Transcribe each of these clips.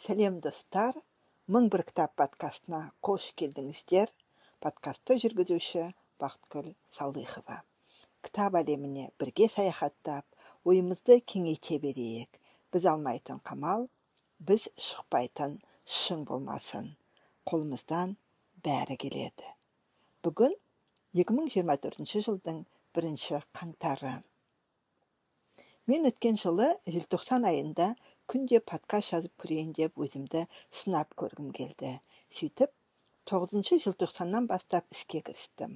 сәлем достар мың бір кітап подкастына қош келдіңіздер. Подкастты жүргізуші бақытгүл салдихова кітап әлеміне бірге саяхаттап ойымызды кеңейте берейік. Біз алмайтын қамал біз шықпайтын шың болмасын. Қолымыздан бәрі келеді. Бүгін 2024 жылдың бірінші қаңтары. Мен өткен жылы желтоқсан айында күнде подкаст жазып көрейін деп өзімді сынап көргім келді. Сөйтіп тоғызыншы желтоқсаннан бастап іске кірістім.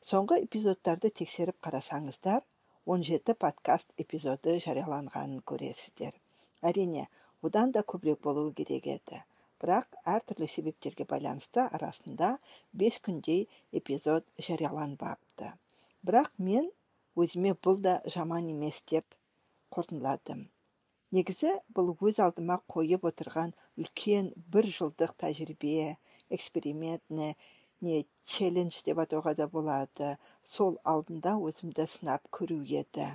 Соңғы эпизодтарды тексеріп қарасаңыздар 17 подкаст эпизоды жарияланғанын көресіздер. Әрине одан да көбірек болуы керек еді. Бірақ әртүрлі себептерге байланысты арасында бес күндей эпизод жарияланбапты. Бірақ мен өзіме бұл да жаман емес деп қорытындыладым. Негізі бұл өз алдыма қойып отырған үлкен бір жылдық тәжірибе эксперимент не челлендж деп атауға да болады. Сол алдында өзімді сынап көру еді.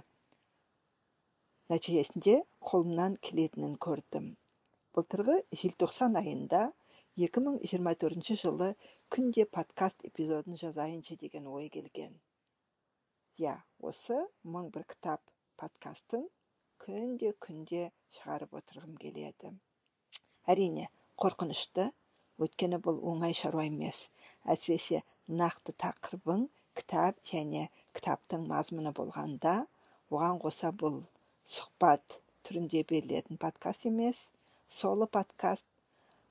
Нәтижесінде қолымнан келетінін көрдім. Былтырғы желтоқсан айында 2024 жылы күнде подкаст эпизодын жазайыншы деген ой келген. Иә осы мың бір кітап подкастын күнде күнде шығарып отырғым келеді. Әрине қорқынышты. Өйткені бұл оңай шаруа емес. Әсіресе нақты тақырыбың кітап және кітаптың мазмұны болғанда оған қоса бұл сұхбат түрінде берілетін подкаст емес соло подкаст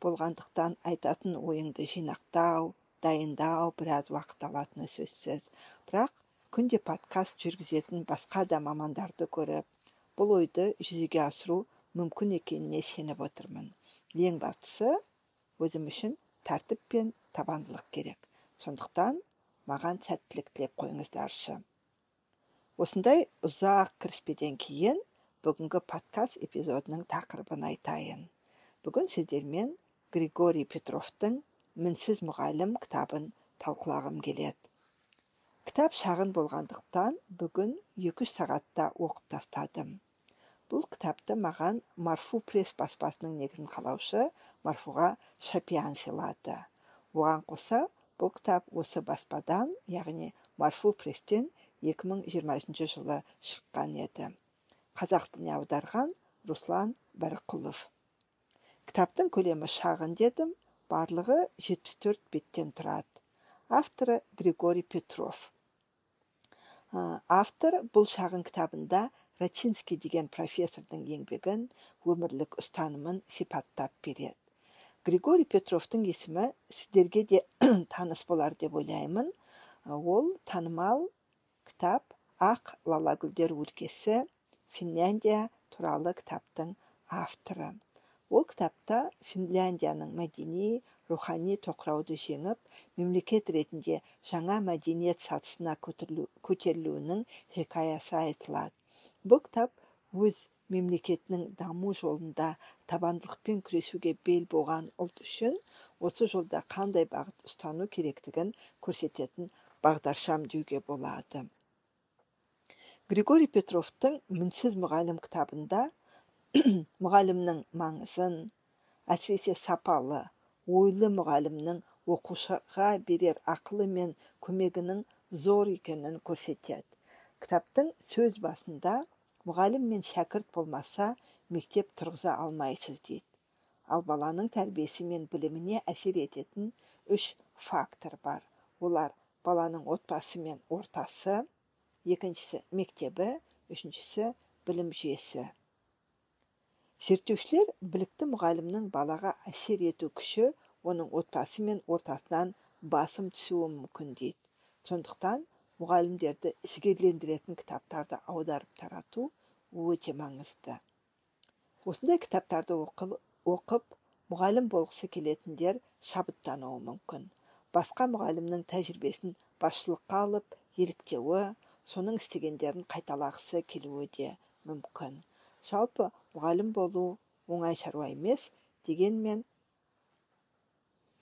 болғандықтан айтатын ойыңды жинақтау дайындау біраз уақыт алатыны сөзсіз. Бірақ күнде подкаст жүргізетін басқа да мамандарды көріп бұл ойды жүзеге асыру мүмкін екеніне сеніп отырмын. Ең бастысы өзім үшін тәртіп пен табандылық керек. Сондықтан маған сәттілік тілеп қойыңыздаршы. Осындай ұзақ кіріспеден кейін бүгінгі подкаст эпизодының тақырыбын айтайын. Бүгін сіздермен григорий петровтың мінсіз мұғалім кітабын талқылағым келеді. Кітап шағын болғандықтан бүгін екі сағатта оқып тастадым. Бұл кітапты маған марфу пресс баспасының негізін қалаушы марфуға шапиян сыйлады оған қоса бұл кітап осы баспадан яғни марфу пресстен 2023 жылы шыққан еді. Қазақ тіліне аударған руслан бәріқұлов кітаптың көлемі шағын дедім барлығы 74 беттен тұрады. Авторы григорий петров. Автор бұл шағын кітабында рачинский деген профессордың еңбегін өмірлік ұстанымын сипаттап береді григорий петровтың есімі сіздерге де таныс болар деп ойлаймын ол танымал кітап ақ лалагүлдер өлкесі финляндия туралы кітаптың авторы ол кітапта финляндияның мәдени рухани тоқырауды жеңіп мемлекет ретінде жаңа мәдениет сатысына көтерілуінің хикаясы айтылады бұл кітап өз мемлекетінің даму жолында табандылықпен күресуге бел болған ұлт үшін осы жолда қандай бағыт ұстану керектігін көрсететін бағдаршам деуге болады. Григорий петровтың мінсіз мұғалім кітабында мұғалімнің маңызын әсіресе сапалы ойлы мұғалімнің оқушыға берер ақылы мен көмегінің зор екенін көрсетеді. Кітаптың сөз басында мұғалім мен шәкірт болмаса мектеп тұрғыза алмайсыз дейді. Ал баланың тәрбиесі мен біліміне әсер ететін үш фактор бар. Олар баланың отбасы мен ортасы екіншісі мектебі үшіншісі білім жүйесі. Зерттеушілер білікті мұғалімнің балаға әсер ету күші оның отбасы мен ортасынан басым түсуі мүмкін дейді. Сондықтан мұғалімдерді жігерлендіретін кітаптарды аударып тарату өте маңызды. Осындай кітаптарды оқып мұғалім болғысы келетіндер шабыттануы мүмкін. Басқа мұғалімнің тәжірибесін басшылыққа алып еліктеуі соның істегендерін қайталағысы келуі де мүмкін. Жалпы мұғалім болу оңай шаруа емес дегенмен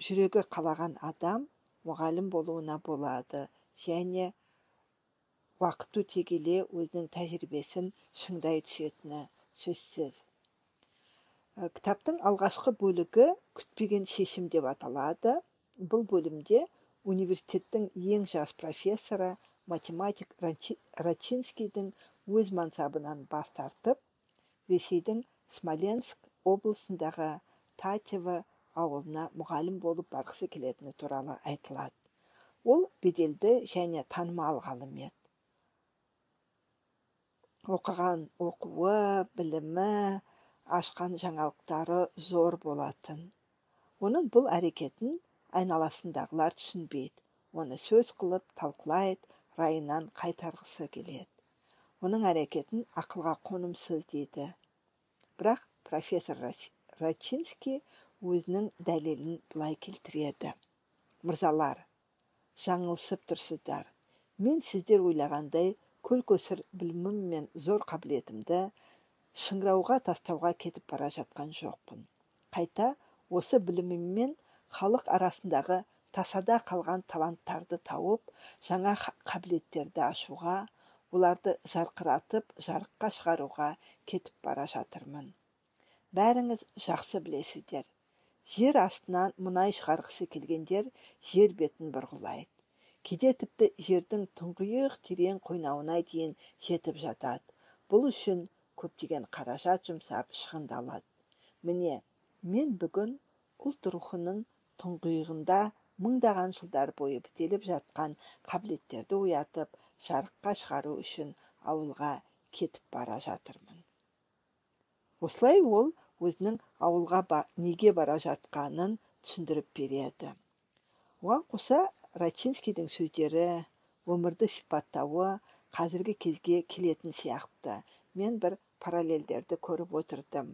жүрегі қалаған адам мұғалім болуына болады және уақыт өте келе өзінің тәжірибесін шыңдай түсетіні сөзсіз. Кітаптың алғашқы бөлігі күтпеген шешім деп аталады. Бұл бөлімде университеттің ең жас профессоры математик рачинскийдің өз мансабынан бас тартып ресейдің смоленск облысындағы татьево ауылына мұғалім болып барғысы келетіні туралы айтылады. Ол беделді және танымал ғалым еді оқыған оқуы білімі ашқан жаңалықтары зор болатын. Оның бұл әрекетін айналасындағылар түсінбейді. Оны сөз қылып талқылайды райынан қайтарғысы келеді. Оның әрекетін ақылға қонымсыз дейді. Бірақ профессор рачинский өзінің дәлелін былай келтіреді. Мырзалар жаңылысып тұрсыздар. Мен сіздер ойлағандай көл көсір білімім мен зор қабілетімді шыңырауға тастауға кетіп бара жатқан жоқпын. Қайта осы біліміммен халық арасындағы тасада қалған таланттарды тауып жаңа қабілеттерді ашуға оларды жарқыратып жарыққа шығаруға кетіп бара жатырмын. Бәріңіз жақсы білесіздер. Жер астынан мұнай шығарғысы келгендер жер бетін бұрғылайды. Кейде тіпті жердің тұңғиық терең қойнауына дейін жетіп жатады. Бұл үшін көптеген қаражат жұмсап шығындалады. Міне мен бүгін ұлт рухының тұңғиығында мыңдаған жылдар бойы бітеліп жатқан қабілеттерді оятып жарыққа шығару үшін ауылға кетіп бара жатырмын. Осылай ол өзінің ауылға ба, неге бара жатқанын түсіндіріп береді. Оған қоса рачинскийдің сөздері өмірді сипаттауы қазіргі кезге келетін сияқты. Мен бір параллельдерді көріп отырдым.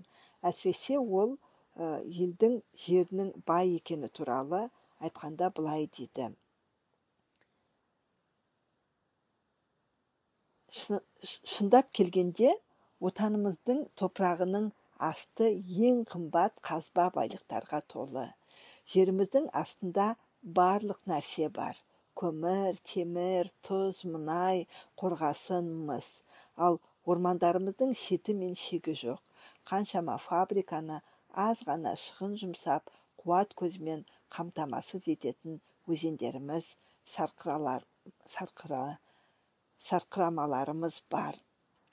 Әсіресе ол елдің жерінің бай екені туралы айтқанда былай дейді. Шындап келгенде отанымыздың топырағының асты ең қымбат қазба байлықтарға толы. Жеріміздің астында барлық нәрсе бар. Көмір темір тұз мұнай қорғасын мыс. Ал ормандарымыздың шеті мен шегі жоқ. Қаншама фабриканы аз ғана шығын жұмсап қуат көзімен қамтамасыз ететін өзендеріміз сарқыралар сарқыра сарқырамаларымыз бар.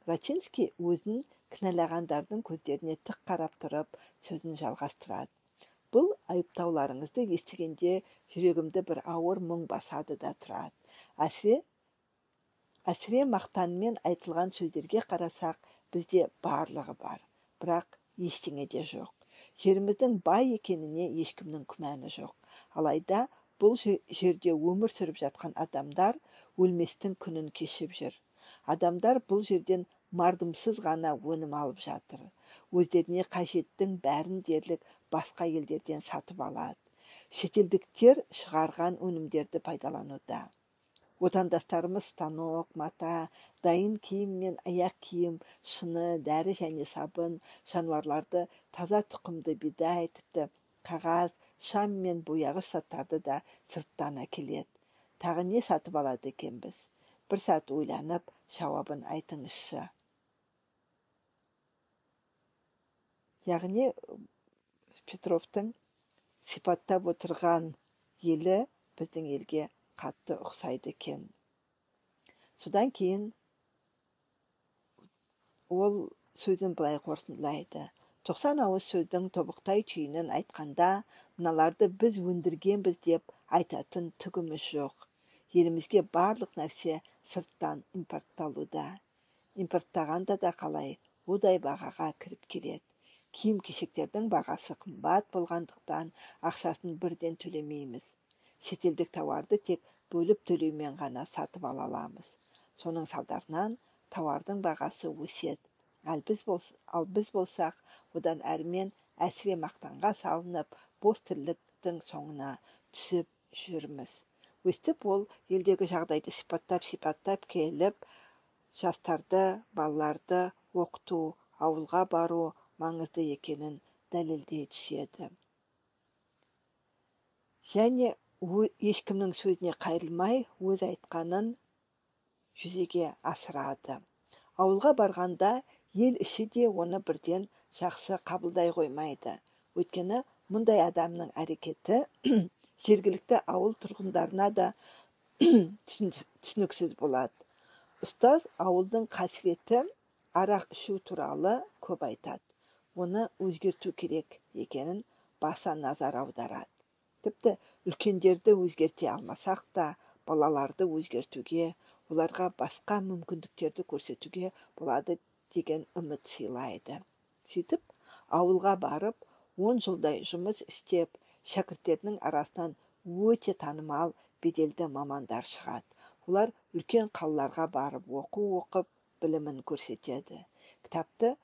Рачинский өзін кінәлағандардың көздеріне тік қарап тұрып сөзін жалғастырады. Бұл айыптауларыңызды естігенде жүрегімді бір ауыр мұң басады да тұрады. Әсіре әсіре мақтанмен айтылған сөздерге қарасақ бізде барлығы бар бірақ ештеңе де жоқ. Жеріміздің бай екеніне ешкімнің күмәні жоқ. Алайда бұл жерде өмір сүріп жатқан адамдар өлместің күнін кешіп жүр. Адамдар бұл жерден мардымсыз ғана өнім алып жатыр. Өздеріне қажеттің бәрін дерлік басқа елдерден сатып алады. Шетелдіктер шығарған өнімдерді пайдалануда. Отандастарымыз станок мата дайын киім мен аяқ киім шыны дәрі және сабын жануарларды таза тұқымды бидай тіпті қағаз шам мен бояғыш заттарды да сырттан әкеледі. Тағы не сатып алады екенбіз? Бір сәт ойланып жауабын айтыңызшы. Яғни петровтың сипаттап отырған елі біздің елге қатты ұқсайды екен. Содан кейін ол сөзін былай қорытындылайды. Тоқсан ауыз сөздің тобықтай түйінін айтқанда мыналарды біз өндіргенбіз деп айтатын түгіміз жоқ. Елімізге барлық нәрсе сырттан импортталуда. Импорттағанда да қалай? Удай бағаға кіріп келеді. Киім кешектердің бағасы қымбат болғандықтан ақшасын бірден төлемейміз шетелдік тауарды тек бөліп төлеумен ғана сатып ала аламыз. Соның салдарынан тауардың бағасы өседі ал біз, ал біз болсақ одан әрмен әсіре мақтанға салынып бос тірліктің соңына түсіп жүрміз. Өстіп ол елдегі жағдайды сипаттап сипаттап келіп жастарды балаларды оқыту ауылға бару маңызды екенін дәлелдей түседі. Және ешкімнің сөзіне қайрылмай өз айтқанын жүзеге асырады. Ауылға барғанда ел іші де оны бірден жақсы қабылдай қоймайды. Өйткені мұндай адамның әрекеті жергілікті ауыл тұрғындарына да түсініксіз болады. Ұстаз ауылдың қасіреті арақ ішу туралы көп айтады. Оны өзгерту керек екенін баса назар аударады тіпті үлкендерді өзгерте алмасақ та балаларды өзгертуге оларға басқа мүмкіндіктерді көрсетуге болады деген үміт сыйлайды сөйтіп ауылға барып он жылдай жұмыс істеп шәкірттерінің арасынан өте танымал беделді мамандар шығады олар үлкен қалаларға барып оқу оқып білімін көрсетеді кітапты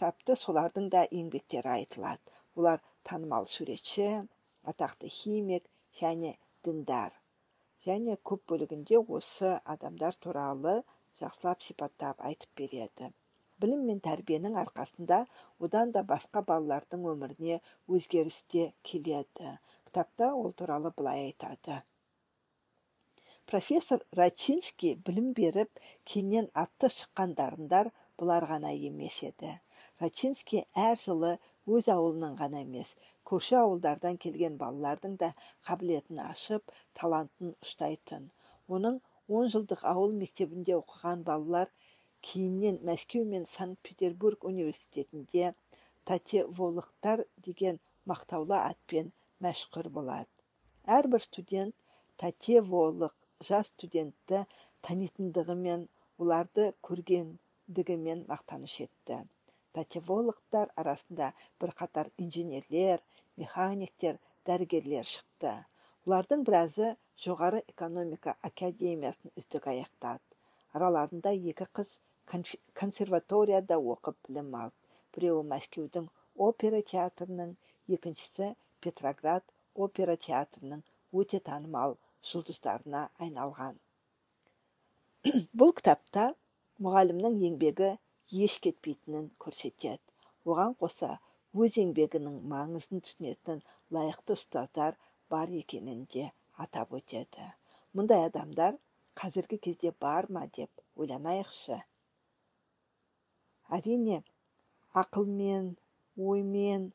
кітапты солардың да еңбектері айтылады. Олар танымал суретші атақты химик және діндар. Және көп бөлігінде осы адамдар туралы жақсылап сипаттап айтып береді. Білім мен тәрбиенің арқасында одан да басқа балалардың өміріне өзгеріс те келеді. Кітапта ол туралы былай айтады. Профессор рачинский білім беріп кейіннен атты шыққан дарындар бұлар ғана емес еді. Рачинский әр жылы өз ауылының ғана емес көрші ауылдардан келген балалардың да қабілетін ашып талантын ұштайтын. Оның он жылдық ауыл мектебінде оқыған балалар кейіннен мәскеу мен санкт петербург университетінде татеволықтар деген мақтаулы атпен мәшһүр болады. Әрбір студент татеволық жас студентті танитындығымен оларды көргендігімен мақтаныш етті. Татевологтар арасында бірқатар инженерлер механиктер дәрігерлер шықты. Олардың біразы жоғары экономика академиясын үздік аяқтады. Араларында екі қыз консерваторияда оқып білім алды. Біреуі мәскеудің опера театрының екіншісі петроград опера театрының өте танымал жұлдыздарына айналған. Бұл кітапта мұғалімнің еңбегі еш кетпейтінін көрсетеді. Оған қоса өз еңбегінің маңызын түсінетін лайықты ұстаздар бар екенін де атап өтеді. Мұндай адамдар қазіргі кезде бар ма деп ойланайықшы? Әрине ақылмен оймен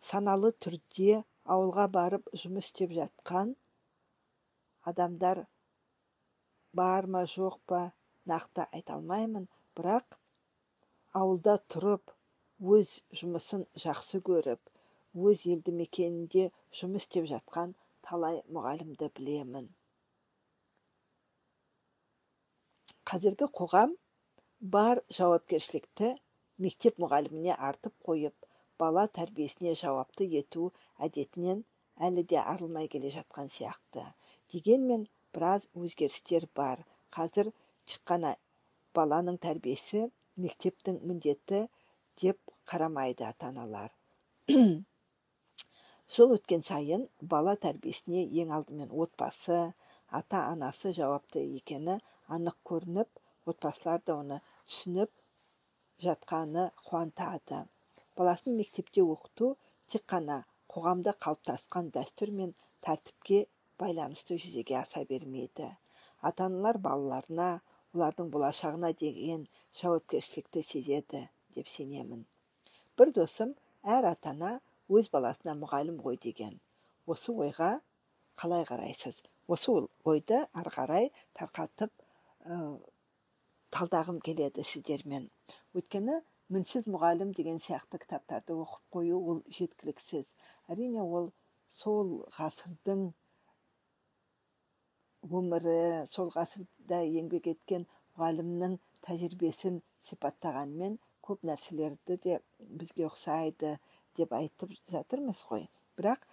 саналы түрде ауылға барып жұмыс істеп жатқан адамдар бар ма жоқ па нақты айта алмаймын. Бірақ ауылда тұрып өз жұмысын жақсы көріп өз елді мекенінде жұмыс істеп жатқан талай мұғалімді білемін. Қазіргі қоғам бар жауапкершілікті мектеп мұғаліміне артып қойып бала тәрбиесіне жауапты ету әдетінен әлі де арылмай келе жатқан сияқты. Дегенмен біраз өзгерістер бар. Қазір тек қана баланың тәрбиесі мектептің міндеті деп қарамайды ата аналар жыл өткен сайын бала тәрбиесіне ең алдымен отбасы ата анасы жауапты екені анық көрініп отбасылар да оны түсініп жатқаны қуантады. Баласын мектепте оқыту тек қана қоғамда қалыптасқан дәстүр мен тәртіпке байланысты жүзеге аса бермейді. Ата аналар балаларына олардың болашағына деген жауапкершілікті сезеді деп сенемін. Бір досым әр ата ана өз баласына мұғалім ғой деген. Осы ойға қалай қарайсыз? Осы ойды ары қарай тарқатып талдағым келеді сіздермен. Өйткені мінсіз мұғалім деген сияқты кітаптарды оқып қою ол жеткіліксіз. Әрине ол сол ғасырдың өмірі сол ғасырда еңбек еткен мұғалімнің тәжірибесін сипаттағанмен көп нәрселерді де бізге ұқсайды деп айтып жатырмыз ғой. Бірақ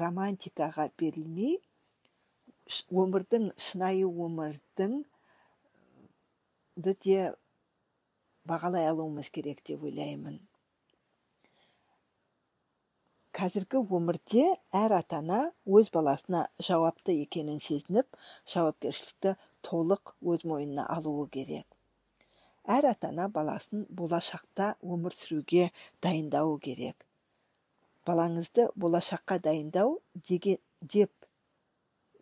романтикаға берілмей өмірдің шынайы өмірдің де бағалай алуымыз керек деп ойлаймын. Қазіргі өмірде әр ата ана өз баласына жауапты екенін сезініп жауапкершілікті толық өз мойнына алуы керек. Әр ата ана баласын болашақта өмір сүруге дайындауы керек. Балаңызды болашаққа дайындау деген деп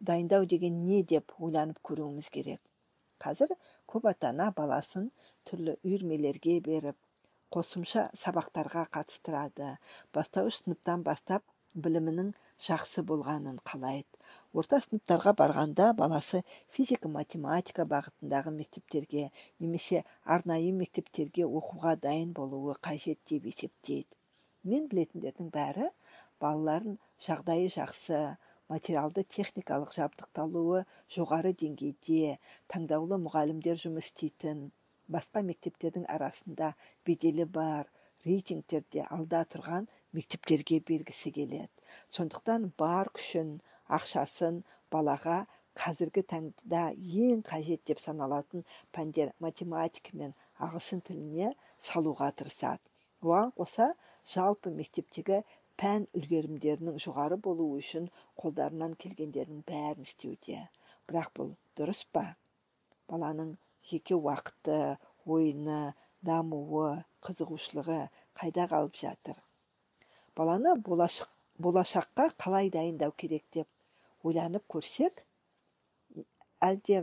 дайындау деген не деп ойланып көруіміз керек. Қазір көп ата ана баласын түрлі үйірмелерге беріп қосымша сабақтарға қатыстырады. Бастауыш сыныптан бастап білімінің жақсы болғанын қалайды. Орта сыныптарға барғанда баласы физика математика бағытындағы мектептерге немесе арнайы мектептерге оқуға дайын болуы қажет деп есептейді. Мен білетіндердің бәрі балаларын жағдайы жақсы материалды техникалық жабдықталуы жоғары деңгейде таңдаулы мұғалімдер жұмыс істейтін басқа мектептердің арасында беделі бар рейтингтерде алда тұрған мектептерге бергісі келеді. Сондықтан бар күшін ақшасын балаға қазіргі таңда ең қажет деп саналатын пәндер математика мен ағылшын тіліне салуға тырысады. Оған қоса жалпы мектептегі пән үлгерімдерінің жоғары болуы үшін қолдарынан келгендердің бәрін істеуде. Бірақ бұл дұрыс па? Баланың жеке уақыты ойыны дамуы қызығушылығы қайда қалып жатыр? Баланы болашаққа қалай дайындау керек деп ойланып көрсек әлде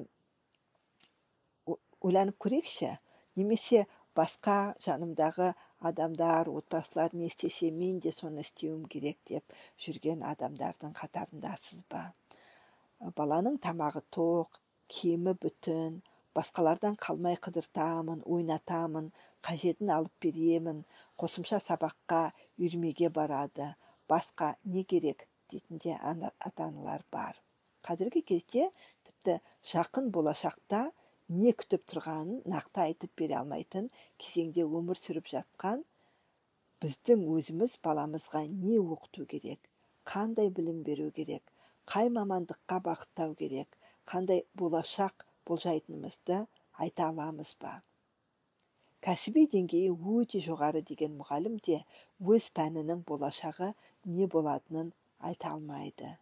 ойланып көрейікші? Немесе басқа жанымдағы адамдар отбасылар не істесе мен де соны істеуім керек деп жүрген адамдардың қатарындасыз ба? Баланың тамағы тоқ киімі бүтін басқалардан қалмай қыдыртамын ойнатамын қажетін алып беремін қосымша сабаққа үйірмеге барады. Басқа не керек? Дейтін де ата аналар бар. Қазіргі кезде тіпті жақын болашақта не күтіп тұрғанын нақты айтып бере алмайтын кезеңде өмір сүріп жатқан біздің өзіміз баламызға не оқыту керек? Қандай білім беру керек? Қай мамандыққа бағыттау керек? Қандай болашақ болжайтынымызды айта аламыз ба? Кәсіби деңгейі өте жоғары деген мұғалім де өз пәнінің болашағы не болатынын айта алмайды.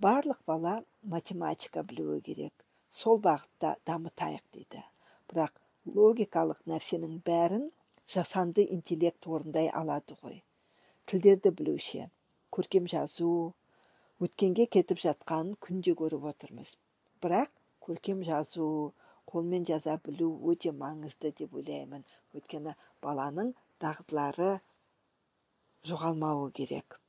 Барлық бала математика білуі керек. Сол бағытта дамытайық дейді бірақ логикалық нәрсенің бәрін жасанды интеллект орындай алады ғой. Тілдерді білуше көркем жазу өткенге кетіп жатқанын күнде көріп отырмыз. Бірақ көркем жазу қолмен жаза білу өте маңызды деп ойлаймын. Өйткені баланың дағдылары жоғалмауы керек.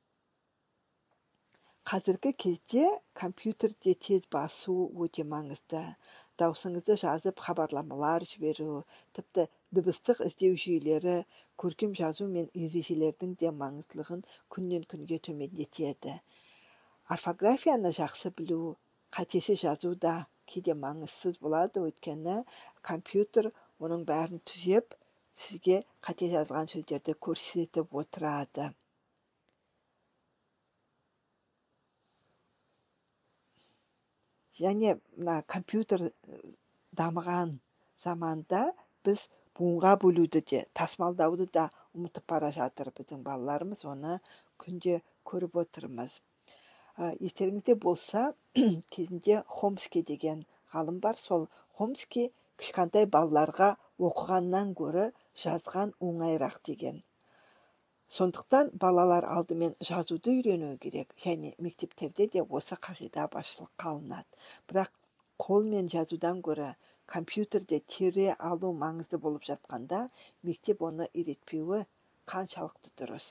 Қазіргі кезде компьютерде тез басу өте маңызды. Даусыңызды жазып хабарламалар жіберу тіпті дыбыстық іздеу жүйелері көркем жазу мен ережелердің де маңыздылығын күннен күнге төмендетеді. Орфографияны жақсы білу қатесіз жазу да кейде маңызсыз болады. Өйткені компьютер оның бәрін түзеп сізге қате жазған сөздерді көрсетіп отырады. Және мына компьютер дамыған заманда біз буынға бөлуді де тасымалдауды да ұмытып бара жатыр біздің балаларымыз. Оны күнде көріп отырмыз. Естеріңізде болса кезінде хомский деген ғалым бар. Сол хомский кішкентай балаларға оқығаннан гөрі жазған оңайырақ деген сондықтан балалар алдымен жазуды үйрену керек және мектептерде де осы қағида басшылыққа алынады. Бірақ қолмен жазудан гөрі компьютерде тере алу маңызды болып жатқанда мектеп оны үйретпеуі қаншалықты дұрыс.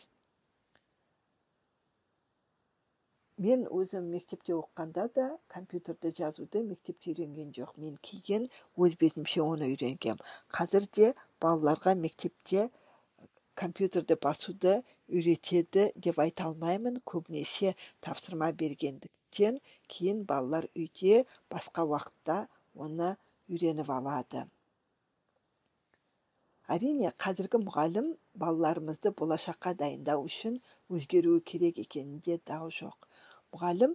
Мен өзім мектепте оқығанда да компьютерде жазуды мектепте үйренген жоқ. Мен кейін өз бетімше оны үйренгем. Қазір де балаларға мектепте компьютерді басуды үйретеді деп айта алмаймын. Көбінесе тапсырма бергендіктен кейін балалар үйде басқа уақытта оны үйреніп алады. Әрине қазіргі мұғалім балаларымызды болашаққа дайындау үшін өзгеруі керек екенінде дау жоқ. Мұғалім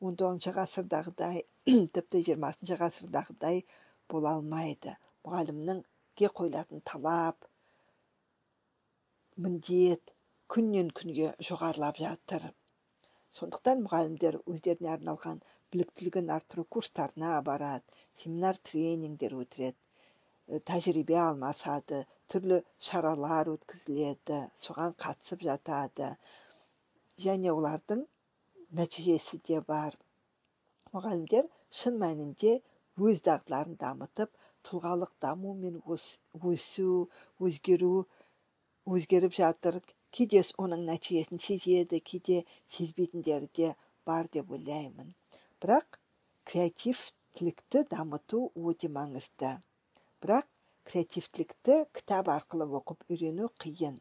он тоғызыншы ғасырдағыдай тіпті жиырмасыншы ғасырдағыдай бола алмайды. Мұғалімнің қойылатын талап міндет күннен күнге жоғарылап жатыр. Сондықтан мұғалімдер өздеріне арналған біліктілігін арттыру курстарына барады семинар тренингдер өтіреді тәжірибе алмасады түрлі шаралар өткізіледі соған қатысып жатады. Және олардың нәтижесі де бар. Мұғалімдер шын мәнінде өз дағдыларын дамытып тұлғалық даму мен өсу өзгеру өзгеріп жатыр. Кейде оның нәтижесін сезеді кейде сезбейтіндері де бар деп ойлаймын. Бірақ креативтілікті дамыту өте маңызды. Бірақ креативтілікті кітап арқылы оқып үйрену қиын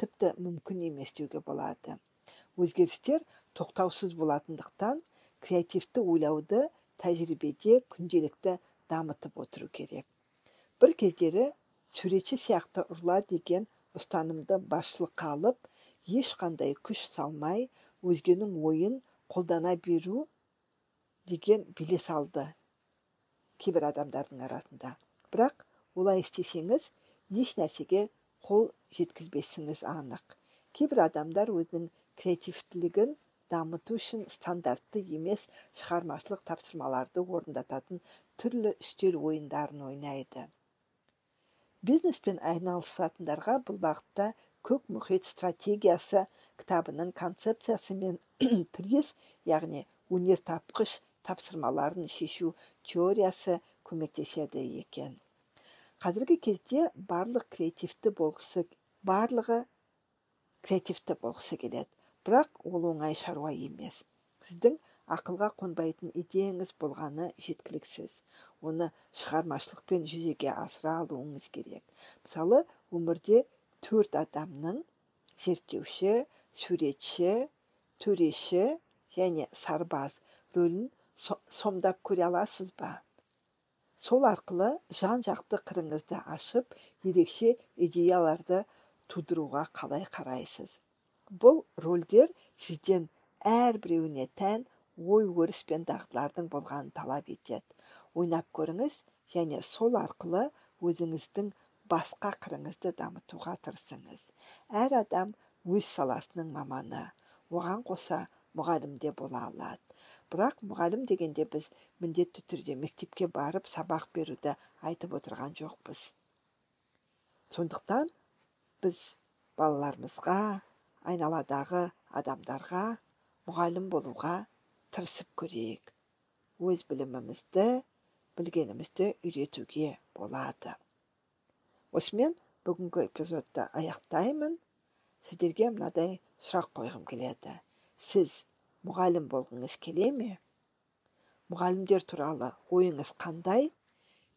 тіпті мүмкін емес деуге болады. Өзгерістер тоқтаусыз болатындықтан креативті ойлауды тәжірибеде күнделікті дамытып отыру керек. Бір кездері суретші сияқты ұрла деген ұстанымды басшылыққа алып ешқандай күш салмай өзгенің ойын қолдана беру деген белес алды кейбір адамдардың арасында. Бірақ олай істесеңіз еш нәрсеге қол жеткізбесіңіз анық. Кейбір адамдар өзінің креативтілігін дамыту үшін стандартты емес шығармашылық тапсырмаларды орындататын түрлі үстел ойындарын ойнайды. Бизнеспен айналысатындарға бұл бағытта көк мұхит стратегиясы кітабының концепциясымен тірес яғни өнертапқыш тапсырмаларын шешу теориясы көмектеседі екен. Қазіргі кезде барлық креативті болғысы барлығы креативті болғысы келеді. Бірақ ол оңай шаруа емес. Сіздің ақылға қонбайтын идеяңыз болғаны жеткіліксіз. Оны шығармашылықпен жүзеге асыра алуыңыз керек. Мысалы өмірде төрт адамның зерттеуші суретші төреші және сарбаз рөлін сомдап көре аласыз ба? Сол арқылы жан жақты қырыңызды ашып ерекше идеяларды тудыруға қалай қарайсыз? Бұл рөлдер сізден әрбіреуіне тән ой өріс пен дағдылардың болғанын талап етеді. Ойнап көріңіз және сол арқылы өзіңіздің басқа қырыңызды дамытуға тырысыңыз. Әр адам өз саласының маманы. Оған қоса мұғалім де бола алады. Бірақ мұғалім дегенде біз міндетті түрде мектепке барып сабақ беруді айтып отырған жоқпыз. Сондықтан біз балаларымызға айналадағы адамдарға мұғалім болуға тырысып көрейік. Өз білімімізді білгенімізді үйретуге болады. Осымен бүгінгі эпизодты аяқтаймын. Сіздерге мынадай сұрақ қойғым келеді. Сіз мұғалім болғыңыз келе ме? Мұғалімдер туралы ойыңыз қандай?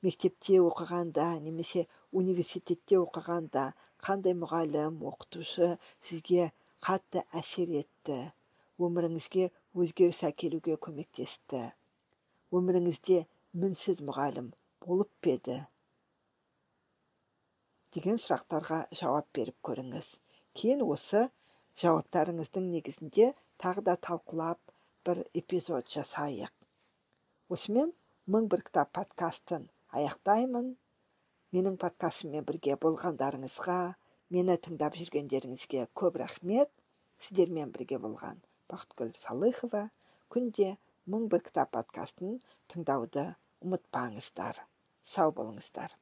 Мектепте оқығанда немесе университетте оқығанда қандай мұғалім оқытушы сізге қатты әсер етті? Өміріңізге өзгеріс әкелуге көмектесті. Өміріңізде мінсіз мұғалім болып па еді? Деген сұрақтарға жауап беріп көріңіз. Кейін осы жауаптарыңыздың негізінде тағы да талқылап бір эпизод жасайық. Осымен мың бір кітап подкастын аяқтаймын. Менің подкастыммен бірге болғандарыңызға мені тыңдап жүргендеріңізге көп рахмет. Сіздермен бірге болған бақытгүл салыхова күнде мың бір кітап подкастын тыңдауды ұмытпаңыздар сау болыңыздар.